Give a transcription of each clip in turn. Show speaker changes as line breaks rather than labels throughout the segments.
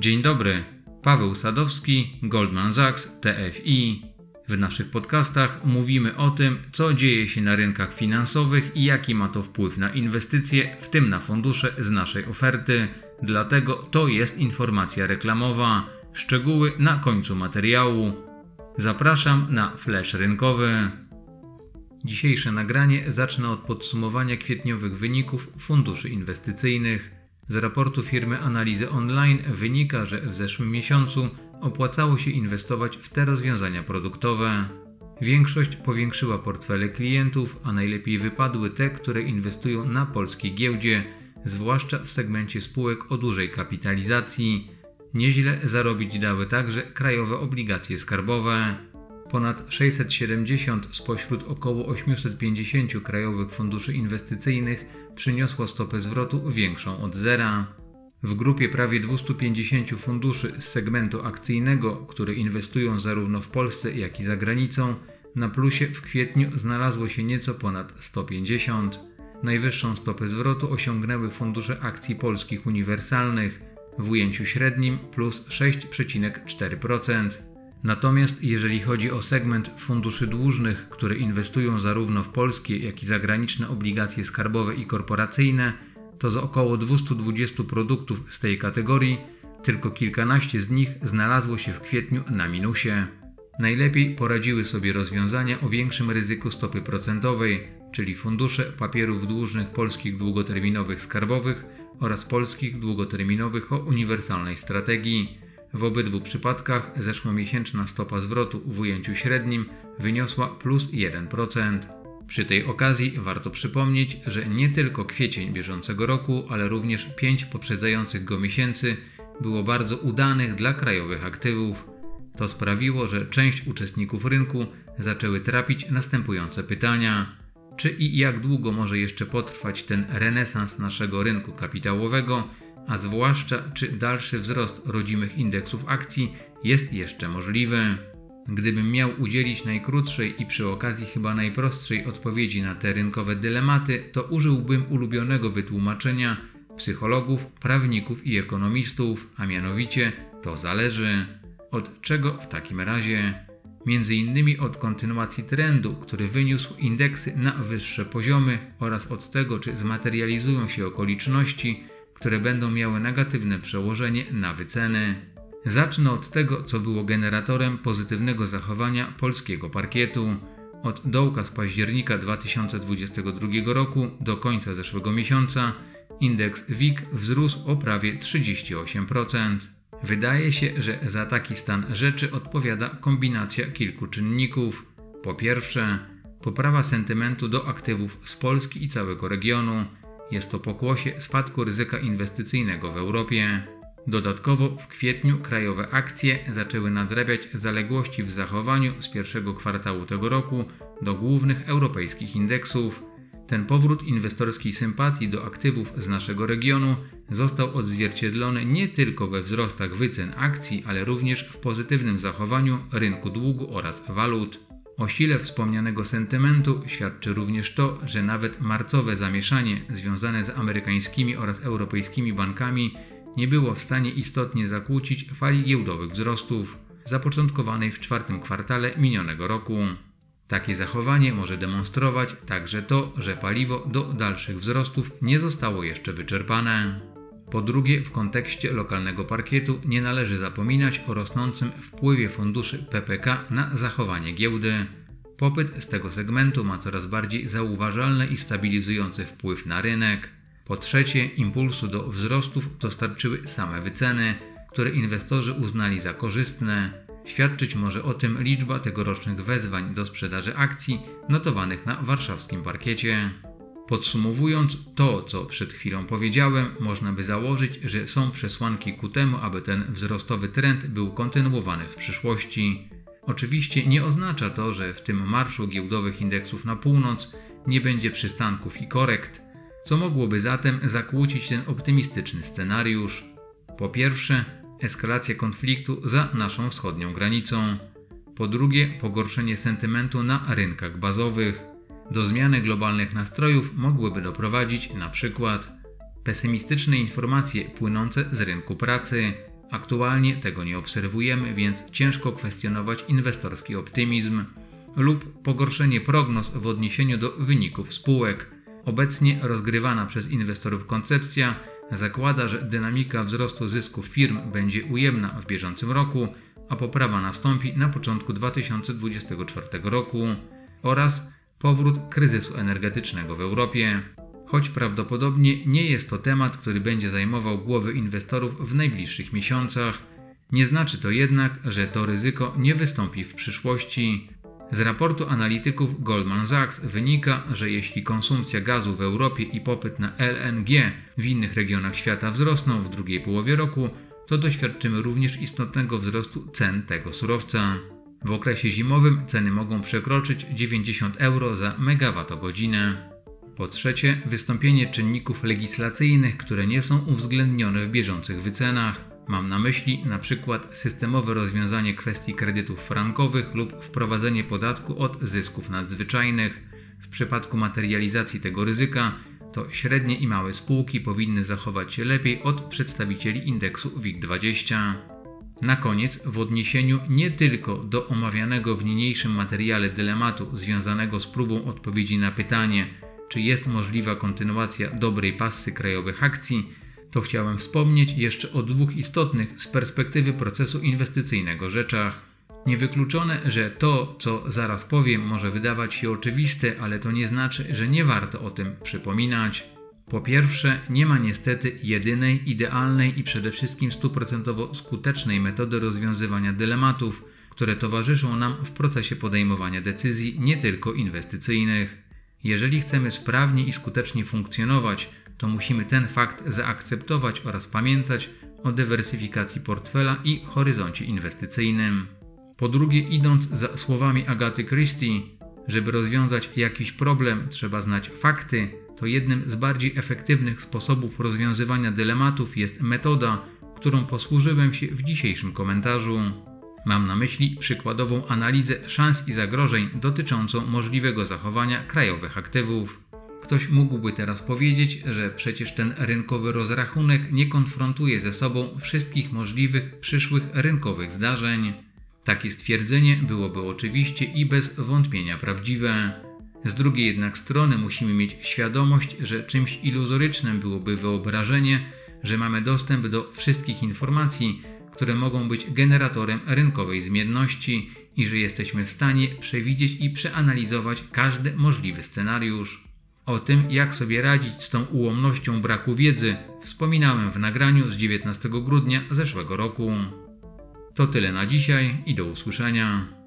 Dzień dobry, Paweł Sadowski, Goldman Sachs, TFI. W naszych podcastach mówimy o tym, co dzieje się na rynkach finansowych i jaki ma to wpływ na inwestycje, w tym na fundusze z naszej oferty. Dlatego to jest informacja reklamowa. Szczegóły na końcu materiału. Zapraszam na flash rynkowy. Dzisiejsze nagranie zacznę od podsumowania kwietniowych wyników funduszy inwestycyjnych. Z raportu firmy Analizy Online wynika, że w zeszłym miesiącu opłacało się inwestować w te rozwiązania produktowe. Większość powiększyła portfele klientów, a najlepiej wypadły te, które inwestują na polskiej giełdzie, zwłaszcza w segmencie spółek o dużej kapitalizacji. Nieźle zarobić dały także krajowe obligacje skarbowe. Ponad 670 spośród około 850 krajowych funduszy inwestycyjnych przyniosło stopę zwrotu większą od zera. W grupie prawie 250 funduszy z segmentu akcyjnego, które inwestują zarówno w Polsce, jak i za granicą, na plusie w kwietniu znalazło się nieco ponad 150. Najwyższą stopę zwrotu osiągnęły fundusze akcji polskich uniwersalnych w ujęciu średnim plus 6,4%. Natomiast jeżeli chodzi o segment funduszy dłużnych, które inwestują zarówno w polskie, jak i zagraniczne obligacje skarbowe i korporacyjne, to z około 220 produktów z tej kategorii tylko kilkanaście z nich znalazło się w kwietniu na minusie. Najlepiej poradziły sobie rozwiązania o większym ryzyku stopy procentowej, czyli fundusze papierów dłużnych polskich długoterminowych skarbowych oraz polskich długoterminowych o uniwersalnej strategii. W obydwu przypadkach zeszłomiesięczna stopa zwrotu w ujęciu średnim wyniosła plus 1%. Przy tej okazji warto przypomnieć, że nie tylko kwiecień bieżącego roku, ale również pięć poprzedzających go miesięcy było bardzo udanych dla krajowych aktywów. To sprawiło, że część uczestników rynku zaczęły trapić następujące pytania: czy i jak długo może jeszcze potrwać ten renesans naszego rynku kapitałowego, a zwłaszcza czy dalszy wzrost rodzimych indeksów akcji jest jeszcze możliwy? Gdybym miał udzielić najkrótszej i przy okazji chyba najprostszej odpowiedzi na te rynkowe dylematy, to użyłbym ulubionego wytłumaczenia psychologów, prawników i ekonomistów, a mianowicie to zależy. Od czego w takim razie? Między innymi od kontynuacji trendu, który wyniósł indeksy na wyższe poziomy oraz od tego, czy zmaterializują się okoliczności, które będą miały negatywne przełożenie na wyceny. Zacznę od tego, co było generatorem pozytywnego zachowania polskiego parkietu. Od dołka z października 2022 roku do końca zeszłego miesiąca indeks WIG wzrósł o prawie 38%. Wydaje się, że za taki stan rzeczy odpowiada kombinacja kilku czynników. Po pierwsze, poprawa sentymentu do aktywów z Polski i całego regionu. Jest to pokłosie spadku ryzyka inwestycyjnego w Europie. Dodatkowo w kwietniu krajowe akcje zaczęły nadrabiać zaległości w zachowaniu z pierwszego kwartału tego roku do głównych europejskich indeksów. Ten powrót inwestorskiej sympatii do aktywów z naszego regionu został odzwierciedlony nie tylko we wzrostach wycen akcji, ale również w pozytywnym zachowaniu rynku długu oraz walut. O sile wspomnianego sentymentu świadczy również to, że nawet marcowe zamieszanie związane z amerykańskimi oraz europejskimi bankami nie było w stanie istotnie zakłócić fali giełdowych wzrostów zapoczątkowanej w czwartym kwartale minionego roku. Takie zachowanie może demonstrować także to, że paliwo do dalszych wzrostów nie zostało jeszcze wyczerpane. Po drugie, w kontekście lokalnego parkietu nie należy zapominać o rosnącym wpływie funduszy PPK na zachowanie giełdy. Popyt z tego segmentu ma coraz bardziej zauważalny i stabilizujący wpływ na rynek. Po trzecie, impulsu do wzrostów dostarczyły same wyceny, które inwestorzy uznali za korzystne. Świadczyć może o tym liczba tegorocznych wezwań do sprzedaży akcji notowanych na warszawskim parkiecie. Podsumowując to, co przed chwilą powiedziałem, można by założyć, że są przesłanki ku temu, aby ten wzrostowy trend był kontynuowany w przyszłości. Oczywiście nie oznacza to, że w tym marszu giełdowych indeksów na północ nie będzie przystanków i korekt, co mogłoby zatem zakłócić ten optymistyczny scenariusz. Po pierwsze, eskalacja konfliktu za naszą wschodnią granicą. Po drugie, pogorszenie sentymentu na rynkach bazowych. Do zmiany globalnych nastrojów mogłyby doprowadzić na przykład pesymistyczne informacje płynące z rynku pracy, Aktualnie tego nie obserwujemy, więc ciężko kwestionować inwestorski optymizm lub pogorszenie prognoz w odniesieniu do wyników spółek. Obecnie rozgrywana przez inwestorów koncepcja zakłada, że dynamika wzrostu zysków firm będzie ujemna w bieżącym roku, a poprawa nastąpi na początku 2024 roku oraz powrót kryzysu energetycznego w Europie. Choć prawdopodobnie nie jest to temat, który będzie zajmował głowy inwestorów w najbliższych miesiącach, nie znaczy to jednak, że to ryzyko nie wystąpi w przyszłości. Z raportu analityków Goldman Sachs wynika, że jeśli konsumpcja gazu w Europie i popyt na LNG w innych regionach świata wzrosną w drugiej połowie roku, to doświadczymy również istotnego wzrostu cen tego surowca. W okresie zimowym ceny mogą przekroczyć 90 euro za megawattogodzinę. Po trzecie, wystąpienie czynników legislacyjnych, które nie są uwzględnione w bieżących wycenach. Mam na myśli na przykład systemowe rozwiązanie kwestii kredytów frankowych lub wprowadzenie podatku od zysków nadzwyczajnych. W przypadku materializacji tego ryzyka to średnie i małe spółki powinny zachować się lepiej od przedstawicieli indeksu WIG20. Na koniec, w odniesieniu nie tylko do omawianego w niniejszym materiale dylematu związanego z próbą odpowiedzi na pytanie, czy jest możliwa kontynuacja dobrej pasy krajowych akcji, to chciałem wspomnieć jeszcze o dwóch istotnych z perspektywy procesu inwestycyjnego rzeczach. Niewykluczone, że to, co zaraz powiem, może wydawać się oczywiste, ale to nie znaczy, że nie warto o tym przypominać. Po pierwsze, nie ma niestety jedynej, idealnej i przede wszystkim stuprocentowo skutecznej metody rozwiązywania dylematów, które towarzyszą nam w procesie podejmowania decyzji nie tylko inwestycyjnych. Jeżeli chcemy sprawnie i skutecznie funkcjonować, to musimy ten fakt zaakceptować oraz pamiętać o dywersyfikacji portfela i horyzoncie inwestycyjnym. Po drugie, idąc za słowami Agaty Christie, żeby rozwiązać jakiś problem, trzeba znać fakty, to jednym z bardziej efektywnych sposobów rozwiązywania dylematów jest metoda, którą posłużyłem się w dzisiejszym komentarzu. Mam na myśli przykładową analizę szans i zagrożeń dotyczącą możliwego zachowania krajowych aktywów. Ktoś mógłby teraz powiedzieć, że przecież ten rynkowy rozrachunek nie konfrontuje ze sobą wszystkich możliwych przyszłych rynkowych zdarzeń. Takie stwierdzenie byłoby oczywiście i bez wątpienia prawdziwe. Z drugiej jednak strony musimy mieć świadomość, że czymś iluzorycznym byłoby wyobrażenie, że mamy dostęp do wszystkich informacji, które mogą być generatorem rynkowej zmienności i że jesteśmy w stanie przewidzieć i przeanalizować każdy możliwy scenariusz. O tym, jak sobie radzić z tą ułomnością braku wiedzy, wspominałem w nagraniu z 19 grudnia zeszłego roku. To tyle na dzisiaj i do usłyszenia.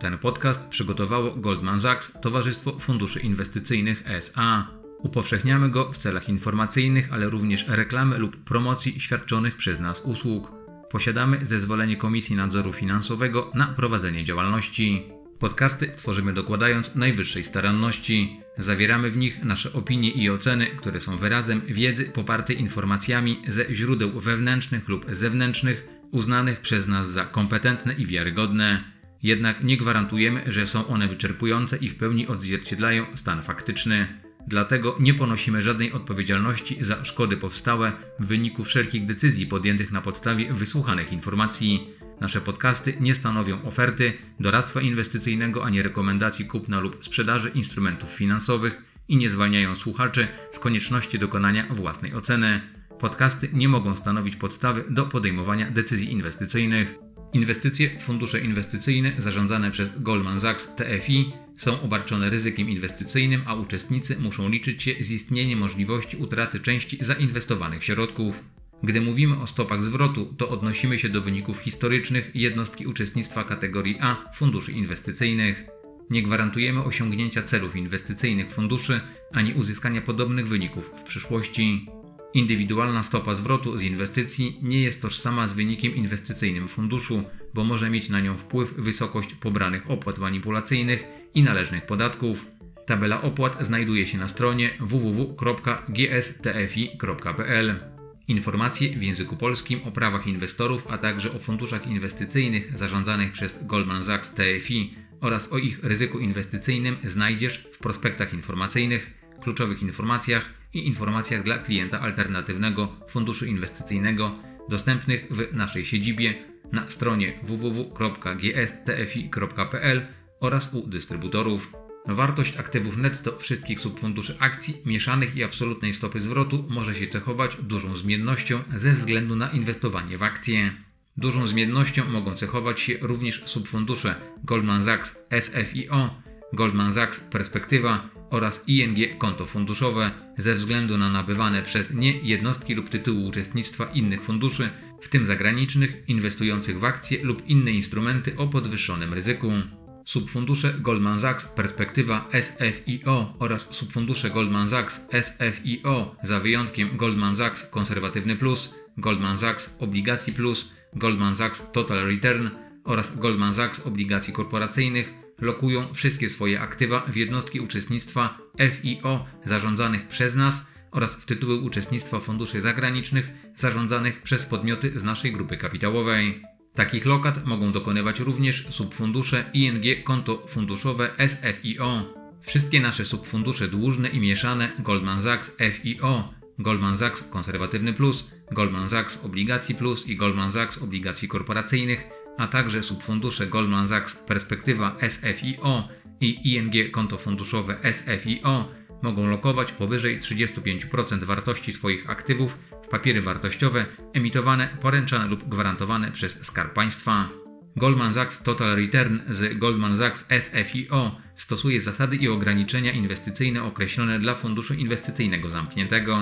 Ten podcast przygotowało Goldman Sachs, Towarzystwo Funduszy Inwestycyjnych SA. Upowszechniamy go w celach informacyjnych, ale również reklamy lub promocji świadczonych przez nas usług. Posiadamy zezwolenie Komisji Nadzoru Finansowego na prowadzenie działalności. Podcasty tworzymy dokładając najwyższej staranności. Zawieramy w nich nasze opinie i oceny, które są wyrazem wiedzy popartej informacjami ze źródeł wewnętrznych lub zewnętrznych, uznanych przez nas za kompetentne i wiarygodne. Jednak nie gwarantujemy, że są one wyczerpujące i w pełni odzwierciedlają stan faktyczny. Dlatego nie ponosimy żadnej odpowiedzialności za szkody powstałe w wyniku wszelkich decyzji podjętych na podstawie wysłuchanych informacji. Nasze podcasty nie stanowią oferty, doradztwa inwestycyjnego ani rekomendacji kupna lub sprzedaży instrumentów finansowych i nie zwalniają słuchaczy z konieczności dokonania własnej oceny. Podcasty nie mogą stanowić podstawy do podejmowania decyzji inwestycyjnych. Inwestycje w fundusze inwestycyjne zarządzane przez Goldman Sachs TFI są obarczone ryzykiem inwestycyjnym, a uczestnicy muszą liczyć się z istnieniem możliwości utraty części zainwestowanych środków. Gdy mówimy o stopach zwrotu, to odnosimy się do wyników historycznych jednostki uczestnictwa kategorii A funduszy inwestycyjnych. Nie gwarantujemy osiągnięcia celów inwestycyjnych funduszy ani uzyskania podobnych wyników w przyszłości. Indywidualna stopa zwrotu z inwestycji nie jest tożsama z wynikiem inwestycyjnym funduszu, bo może mieć na nią wpływ wysokość pobranych opłat manipulacyjnych i należnych podatków. Tabela opłat znajduje się na stronie www.gstfi.pl. Informacje w języku polskim o prawach inwestorów, a także o funduszach inwestycyjnych zarządzanych przez Goldman Sachs TFI oraz o ich ryzyku inwestycyjnym znajdziesz w prospektach informacyjnych, kluczowych informacjach i informacjach dla klienta alternatywnego funduszu inwestycyjnego dostępnych w naszej siedzibie na stronie www.gstfi.pl oraz u dystrybutorów. Wartość aktywów netto wszystkich subfunduszy akcji mieszanych i absolutnej stopy zwrotu może się cechować dużą zmiennością ze względu na inwestowanie w akcje. Dużą zmiennością mogą cechować się również subfundusze Goldman Sachs SFIO, Goldman Sachs Perspektywa oraz ING Konto Funduszowe ze względu na nabywane przez nie jednostki lub tytuły uczestnictwa innych funduszy, w tym zagranicznych, inwestujących w akcje lub inne instrumenty o podwyższonym ryzyku. Subfundusze Goldman Sachs Perspektywa SFIO oraz subfundusze Goldman Sachs SFIO za wyjątkiem Goldman Sachs Konserwatywny Plus, Goldman Sachs Obligacji Plus, Goldman Sachs Total Return oraz Goldman Sachs Obligacji Korporacyjnych lokują wszystkie swoje aktywa w jednostki uczestnictwa FIO zarządzanych przez nas oraz w tytuły uczestnictwa funduszy zagranicznych zarządzanych przez podmioty z naszej grupy kapitałowej. Takich lokat mogą dokonywać również subfundusze ING Konto Funduszowe SFIO. Wszystkie nasze subfundusze dłużne i mieszane Goldman Sachs FIO, Goldman Sachs Konserwatywny Plus, Goldman Sachs Obligacji Plus i Goldman Sachs Obligacji Korporacyjnych, a także subfundusze Goldman Sachs Perspektywa SFIO i ING Konto Funduszowe SFIO mogą lokować powyżej 35% wartości swoich aktywów w papiery wartościowe emitowane, poręczane lub gwarantowane przez Skarb Państwa. Goldman Sachs Total Return z Goldman Sachs SFIO stosuje zasady i ograniczenia inwestycyjne określone dla funduszu inwestycyjnego zamkniętego.